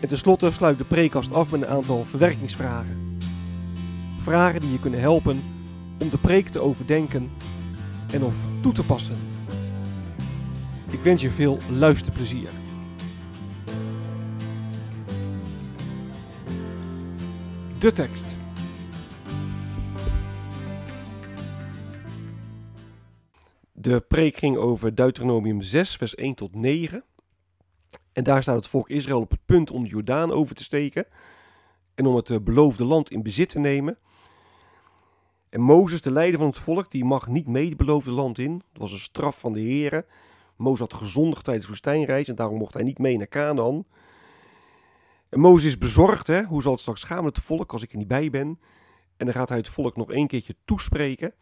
En tenslotte sluit de preekkast af met een aantal verwerkingsvragen. Vragen die je kunnen helpen om de preek te overdenken en of toe te passen. Ik wens je veel luisterplezier. De tekst. De preek ging over Deuteronomium 6, vers 1 tot 9. En daar staat het volk Israël op het punt om de Jordaan over te steken en om het eh, beloofde land in bezit te nemen. En Mozes, de leider van het volk, die mag niet mee het beloofde land in. Dat was een straf van de heren. Mozes had gezondigd tijdens de woestijnreis en daarom mocht hij niet mee naar Canaan. En Mozes is bezorgd, hè? hoe zal het straks gaan met het volk als ik er niet bij ben? En dan gaat hij het volk nog één keertje toespreken.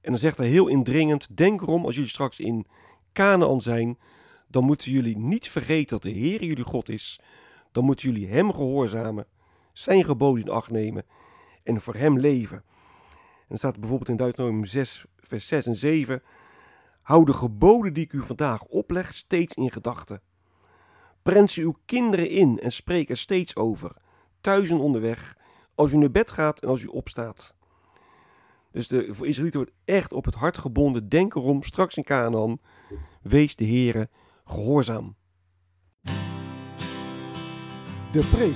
En dan zegt hij heel indringend, denk erom als jullie straks in Canaan zijn, dan moeten jullie niet vergeten dat de Heer jullie God is. Dan moeten jullie Hem gehoorzamen, Zijn geboden in acht nemen en voor Hem leven. En dan staat bijvoorbeeld in Deuteronomium 6, vers 6 en 7. Hou de geboden die ik u vandaag opleg steeds in gedachten. Prent ze uw kinderen in en spreek er steeds over, thuis en onderweg, als u naar bed gaat en als u opstaat. Dus de, Israëlieten wordt echt op het hart gebonden. Denk erom, straks in Canaan, wees de Heere gehoorzaam. De preek.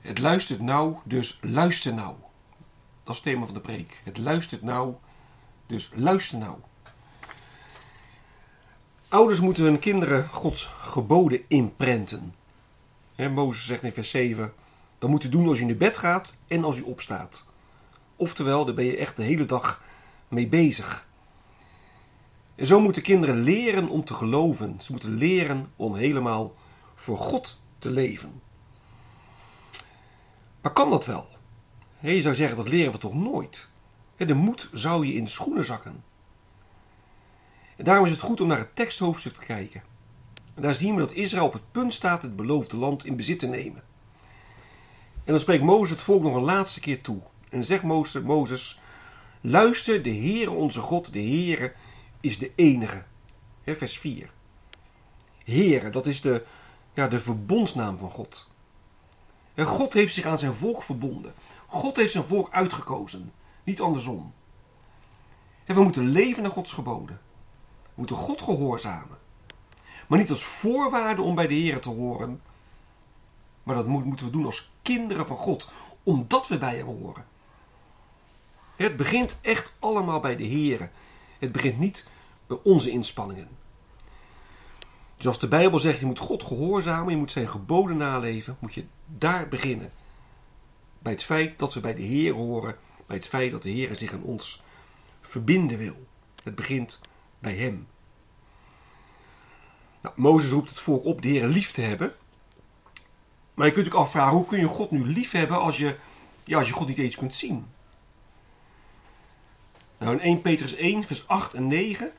Het luistert nou, dus luister nou. Dat is het thema van de preek. Het luistert nou, dus luister nou. Ouders moeten hun kinderen Gods geboden inprenten. He, Mozes zegt in vers 7: Dat moet u doen als u naar bed gaat en als u opstaat. Oftewel, daar ben je echt de hele dag mee bezig. En zo moeten kinderen leren om te geloven. Ze moeten leren om helemaal voor God te leven. Maar kan dat wel? Je zou zeggen, dat leren we toch nooit? De moed zou je in de schoenen zakken. En daarom is het goed om naar het teksthoofdstuk te kijken. En daar zien we dat Israël op het punt staat het beloofde land in bezit te nemen. En dan spreekt Mozes het volk nog een laatste keer toe. En zegt Mozes, luister, de Heere onze God, de Heere is de enige. vers 4. Heere, dat is de, ja, de verbondsnaam van God. En God heeft zich aan zijn volk verbonden. God heeft zijn volk uitgekozen, niet andersom. En we moeten leven naar Gods geboden. We moeten God gehoorzamen. Maar niet als voorwaarde om bij de Heer te horen. Maar dat moeten we doen als kinderen van God, omdat we bij Hem horen. Het begint echt allemaal bij de Heer. Het begint niet bij onze inspanningen. Dus als de Bijbel zegt je moet God gehoorzamen, je moet zijn geboden naleven, moet je daar beginnen. Bij het feit dat we bij de Heer horen, bij het feit dat de Heer zich aan ons verbinden wil. Het begint bij Hem. Nou, Mozes roept het volk op de Heer lief te hebben. Maar je kunt je afvragen, hoe kun je God nu lief hebben als je, ja, als je God niet eens kunt zien? Nou, in 1 Petrus 1, vers 8 en 9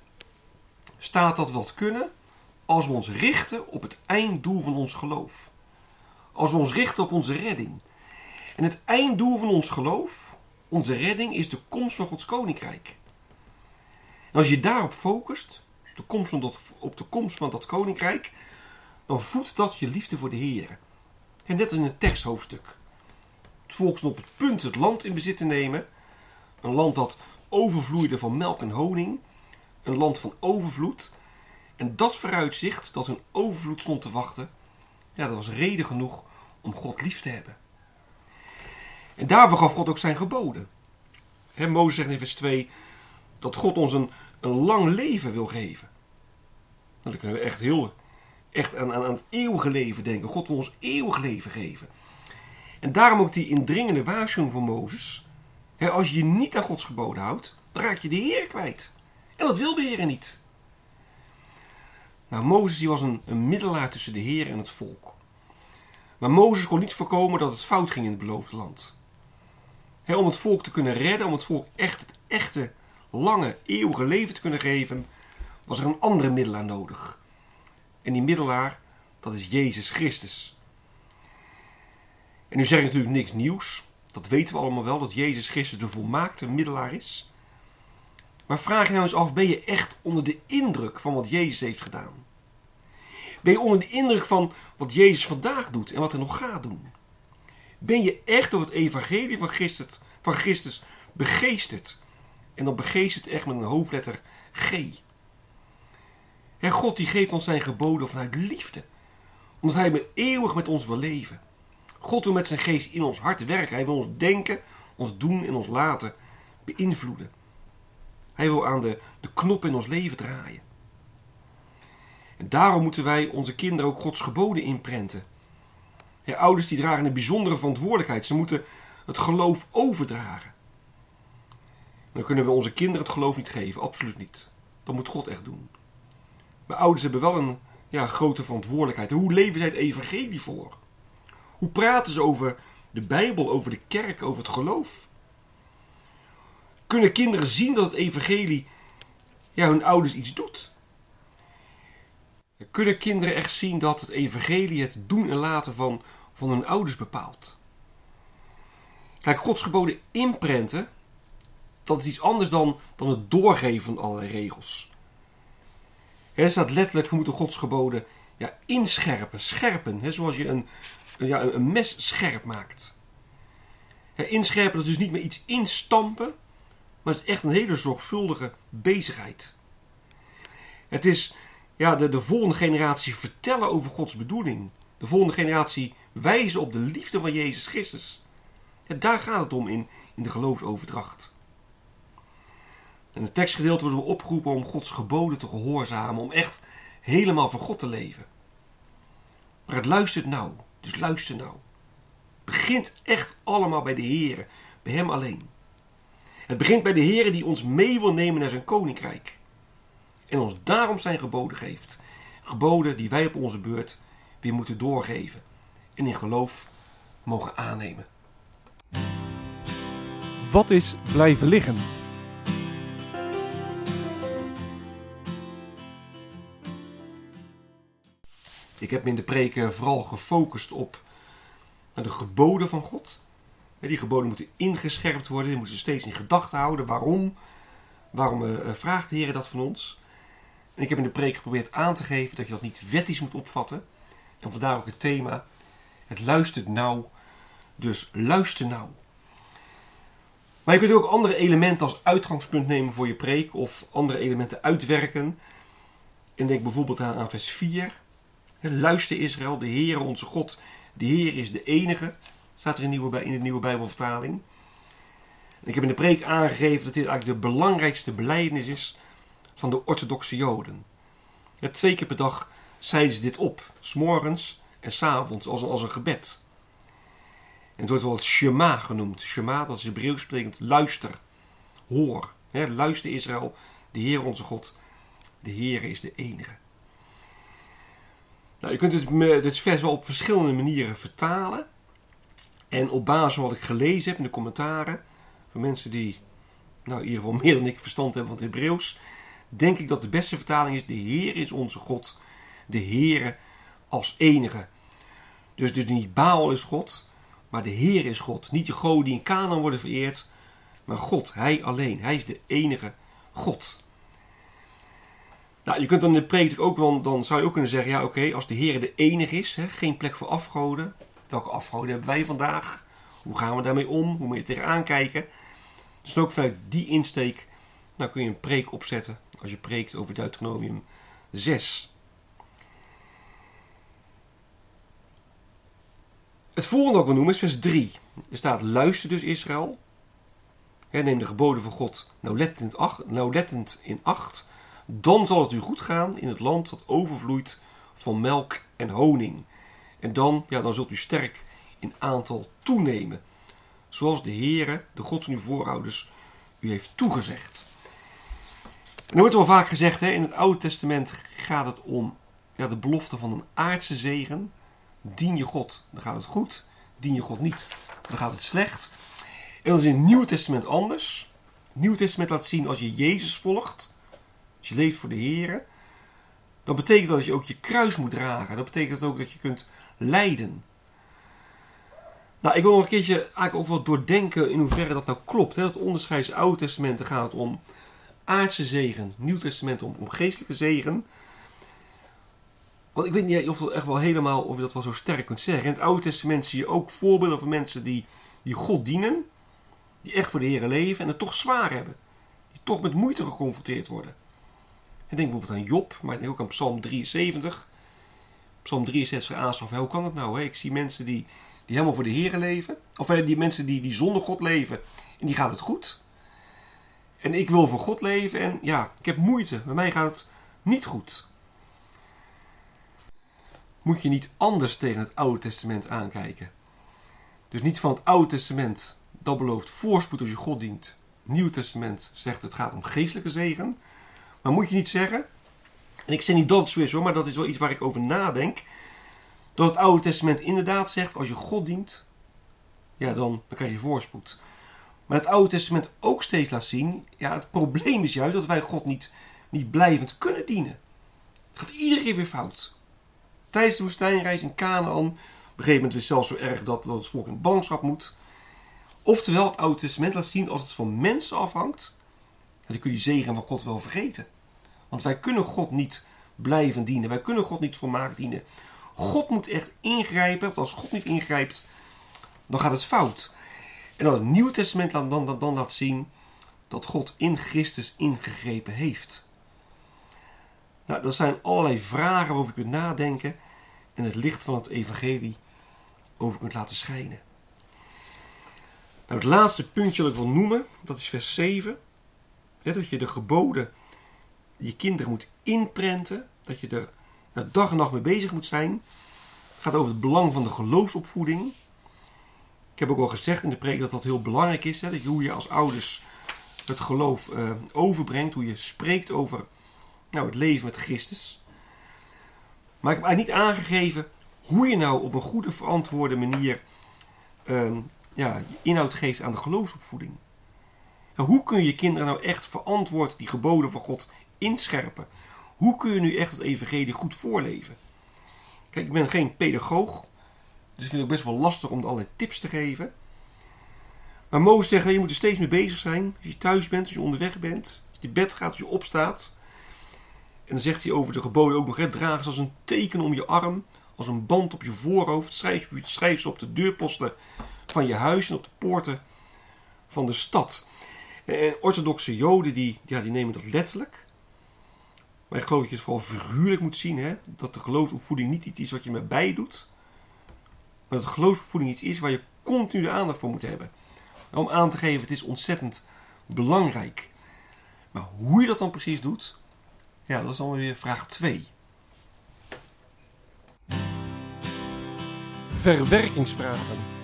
staat dat we dat kunnen als we ons richten op het einddoel van ons geloof. Als we ons richten op onze redding. En het einddoel van ons geloof, onze redding, is de komst van Gods koninkrijk. Als je daarop focust, de komst van dat, op de komst van dat koninkrijk, dan voedt dat je liefde voor de Heer. En net als in het teksthoofdstuk. Het volk op het punt het land in bezit te nemen. Een land dat overvloeide van melk en honing. Een land van overvloed. En dat vooruitzicht, dat een overvloed stond te wachten, ja, dat was reden genoeg om God lief te hebben. En daarvoor gaf God ook zijn geboden. He, Mozes zegt in vers 2 dat God ons een, een lang leven wil geven. Nou, dan kunnen we echt heel echt aan, aan, aan het eeuwige leven denken. God wil ons eeuwig leven geven. En daarom ook die indringende waarschuwing van Mozes. Als je je niet aan Gods geboden houdt, dan raak je de Heer kwijt. En dat wil de Heer niet. Nou, Mozes die was een, een middelaar tussen de Heer en het volk. Maar Mozes kon niet voorkomen dat het fout ging in het beloofde land. om het volk te kunnen redden, om het volk echt het echte, lange, eeuwige leven te kunnen geven, was er een andere middelaar nodig. En die middelaar, dat is Jezus Christus. En nu zeg ik natuurlijk niks nieuws. Dat weten we allemaal wel, dat Jezus Christus de volmaakte middelaar is. Maar vraag je nou eens af, ben je echt onder de indruk van wat Jezus heeft gedaan? Ben je onder de indruk van wat Jezus vandaag doet en wat hij nog gaat doen? Ben je echt door het evangelie van Christus, van Christus begeesterd? En dan begeesterd echt met een hoofdletter G. En God die geeft ons zijn geboden vanuit liefde. Omdat hij eeuwig met ons wil leven. God wil met zijn geest in ons hart werken. Hij wil ons denken, ons doen en ons laten beïnvloeden. Hij wil aan de, de knop in ons leven draaien. En daarom moeten wij onze kinderen ook Gods geboden inprenten. Ja, ouders die dragen een bijzondere verantwoordelijkheid. Ze moeten het geloof overdragen. Dan kunnen we onze kinderen het geloof niet geven, absoluut niet. Dat moet God echt doen. Maar ouders hebben wel een ja, grote verantwoordelijkheid. Hoe leven zij het evangelie voor? Hoe praten ze over de Bijbel, over de kerk, over het geloof? Kunnen kinderen zien dat het evangelie ja, hun ouders iets doet? Kunnen kinderen echt zien dat het evangelie het doen en laten van, van hun ouders bepaalt? Kijk, Gods geboden inprenten, dat is iets anders dan, dan het doorgeven van allerlei regels. Er staat letterlijk, we moeten Gods geboden ja, inscherpen, scherpen. Hè, zoals je een, ja, een mes scherp maakt. Ja, inscherpen, dat is dus niet meer iets instampen, maar het is echt een hele zorgvuldige bezigheid. Het is ja, de, de volgende generatie vertellen over Gods bedoeling. De volgende generatie wijzen op de liefde van Jezus Christus. Ja, daar gaat het om in, in de geloofsoverdracht. In het tekstgedeelte worden we opgeroepen om Gods geboden te gehoorzamen, om echt helemaal voor God te leven. Maar het luistert nou, dus luister nou. Begint echt allemaal bij de Heer, bij Hem alleen. Het begint bij de Heer die ons mee wil nemen naar zijn koninkrijk. En ons daarom zijn geboden geeft. Geboden die wij op onze beurt weer moeten doorgeven. En in geloof mogen aannemen. Wat is blijven liggen? Ik heb me in de preken vooral gefocust op de geboden van God. Die geboden moeten ingescherpt worden, die moeten steeds in gedachten houden. Waarom? Waarom uh, vraagt de Heer dat van ons? En ik heb in de preek geprobeerd aan te geven dat je dat niet wettisch moet opvatten. En vandaar ook het thema: het luistert nauw, dus luister nauw. Maar je kunt ook andere elementen als uitgangspunt nemen voor je preek of andere elementen uitwerken. En denk bijvoorbeeld aan, aan vers 4. Luister Israël, de Heer onze God, de Heer is de enige. Staat er in, nieuwe, in de nieuwe Bijbelvertaling. ik heb in de preek aangegeven dat dit eigenlijk de belangrijkste belijdenis is van de orthodoxe Joden. twee keer per dag zeiden ze dit op, s'morgens en s'avonds, als, als een gebed. En het wordt wel het Shema genoemd. Shema, dat is Hebreeuws betekent luister, hoor. luister Israël, de Heer onze God, de Heer is de enige. Nou, je kunt het, dit vers wel op verschillende manieren vertalen. En op basis van wat ik gelezen heb in de commentaren, van mensen die nou, in ieder geval meer dan ik verstand hebben van het Hebreeuws, denk ik dat de beste vertaling is: De Heer is onze God, de Heere als enige. Dus, dus niet Baal is God, maar de Heer is God. Niet de goden die in Canaan worden vereerd, maar God, Hij alleen. Hij is de enige God. Nou, je kunt dan in de preek ook wel, dan zou je ook kunnen zeggen, ja oké, als de Heer de enige is, hè, geen plek voor afgoden. Welke afgoden hebben wij vandaag? Hoe gaan we daarmee om? Hoe moet je tegenaan kijken? Dus ook vanuit die insteek, nou kun je een preek opzetten. Als je preekt over Deuteronomium, 6. Het volgende wat we noemen is vers 3. Er staat: Luister dus Israël. neem de geboden van God nauwlettend nauwlettend in acht. Dan zal het u goed gaan in het land dat overvloeit van melk en honing. En dan, ja, dan zult u sterk in aantal toenemen. Zoals de Heere, de God van uw voorouders, u heeft toegezegd. En er wordt wel vaak gezegd, hè, in het Oude Testament gaat het om ja, de belofte van een aardse zegen. Dien je God, dan gaat het goed. Dien je God niet, dan gaat het slecht. En dat is in het Nieuwe Testament anders. Het Nieuwe Testament laat zien als je Jezus volgt, als je leeft voor de Heer, dan betekent dat dat je ook je kruis moet dragen. Dat betekent ook dat je kunt lijden. Nou, ik wil nog een keertje eigenlijk ook wel doordenken in hoeverre dat nou klopt. Hè? Dat onderscheid Oude Testamenten gaat om aardse zegen, Nieuw Testament om, om geestelijke zegen. Want ik weet niet of, echt wel helemaal, of je dat wel zo sterk kunt zeggen. In het Oude Testament zie je ook voorbeelden van mensen die, die God dienen. Die echt voor de Heer leven en het toch zwaar hebben. Die toch met moeite geconfronteerd worden. Ik denk bijvoorbeeld aan Job, maar ook aan Psalm 73. Psalm 63 aanschaf. Hoe kan het nou? Hè? Ik zie mensen die, die helemaal voor de Heer leven. Of die mensen die, die zonder God leven. En die gaat het goed. En ik wil voor God leven en ja, ik heb moeite. Bij mij gaat het niet goed moet je niet anders tegen het Oude Testament aankijken. Dus niet van het Oude Testament, dat belooft voorspoed als je God dient. Het Nieuwe Testament zegt het gaat om geestelijke zegen. Maar moet je niet zeggen, en ik zeg niet dat het is hoor, maar dat is wel iets waar ik over nadenk. Dat het Oude Testament inderdaad zegt, als je God dient, ja dan, krijg je voorspoed. Maar het Oude Testament ook steeds laat zien, ja het probleem is juist dat wij God niet, niet blijvend kunnen dienen. Het gaat iedere keer weer fout. Tijdens de woestijnreis in Canaan, op een gegeven moment is zelfs zo erg dat, dat het volk in ballingschap moet. Oftewel, het Oude Testament laat zien, als het van mensen afhangt, dan kun je zegen van God wel vergeten. Want wij kunnen God niet blijven dienen. Wij kunnen God niet volmaakt dienen. God moet echt ingrijpen, want als God niet ingrijpt, dan gaat het fout. En dan het Nieuwe Testament dan, dan, dan laat zien dat God in Christus ingegrepen heeft. Nou, dat zijn allerlei vragen waarover je kunt nadenken en het licht van het evangelie over kunt laten schijnen. Nou, het laatste puntje dat ik wil noemen, dat is vers 7. dat je de geboden je kinderen moet inprenten, dat je er dag en nacht mee bezig moet zijn. Het gaat over het belang van de geloofsopvoeding. Ik heb ook al gezegd in de preek dat dat heel belangrijk is. Hè, dat hoe je als ouders het geloof uh, overbrengt, hoe je spreekt over nou, het leven met Christus. Maar ik heb eigenlijk niet aangegeven hoe je nou op een goede, verantwoorde manier uh, ja, inhoud geeft aan de geloofsopvoeding. Nou, hoe kun je je kinderen nou echt verantwoord die geboden van God inscherpen? Hoe kun je nu echt het evangelie goed voorleven? Kijk, ik ben geen pedagoog, dus ik vind het best wel lastig om allerlei tips te geven. Maar Mozes zegt, je moet er steeds mee bezig zijn. Als je thuis bent, als je onderweg bent, als je bed gaat, als je opstaat. En dan zegt hij over de geboden ook nog: hè, draag ze als een teken om je arm, als een band op je voorhoofd. Schrijf, schrijf ze op de deurposten van je huis en op de poorten van de stad. En orthodoxe Joden die, ja, die nemen dat letterlijk. Maar ik geloof dat je het vooral figuurlijk moet zien: hè? dat de geloofsopvoeding niet iets is wat je met bij doet, maar dat de geloofsopvoeding iets is waar je continu de aandacht voor moet hebben. Om aan te geven: het is ontzettend belangrijk. Maar hoe je dat dan precies doet, ja, dat is dan weer vraag 2. Verwerkingsvragen.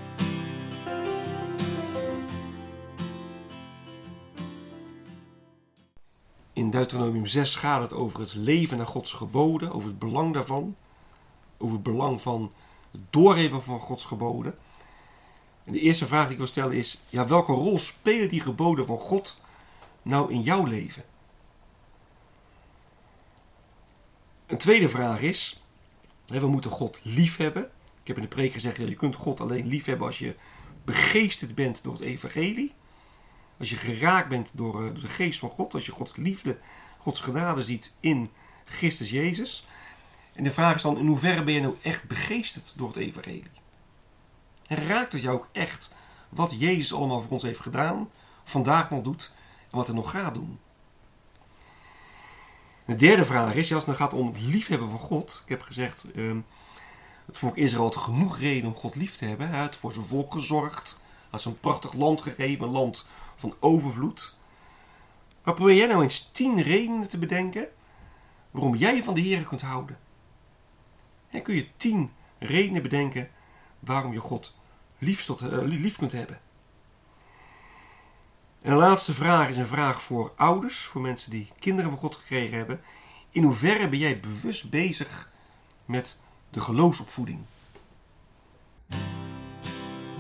In Deuteronomium 6 gaat het over het leven naar Gods geboden, over het belang daarvan, over het belang van het doorgeven van Gods geboden. En de eerste vraag die ik wil stellen is: ja, welke rol spelen die geboden van God nou in jouw leven? Een tweede vraag is, we moeten God lief hebben. Ik heb in de preek gezegd, je kunt God alleen lief hebben als je begeesterd bent door het evangelie. Als je geraakt bent door, eh, door de geest van God, als je Gods liefde, Gods genade ziet in Christus Jezus. En de vraag is dan, in hoeverre ben je nou echt begeesterd door het evangelie? En raakt het jou ook echt wat Jezus allemaal voor ons heeft gedaan, vandaag nog doet en wat hij nog gaat doen? De derde vraag is, als het gaat om het liefhebben van God. Ik heb gezegd, ehm, het volk Israël had genoeg reden om God lief te hebben. Hij had voor zijn volk gezorgd. Ze een prachtig land gegeven, een land van overvloed. Maar probeer jij nou eens tien redenen te bedenken waarom jij van de Heer kunt houden. En kun je tien redenen bedenken waarom je God lief, tot, uh, lief kunt hebben. En de laatste vraag is een vraag voor ouders, voor mensen die kinderen van God gekregen hebben. In hoeverre ben jij bewust bezig met de geloofsopvoeding?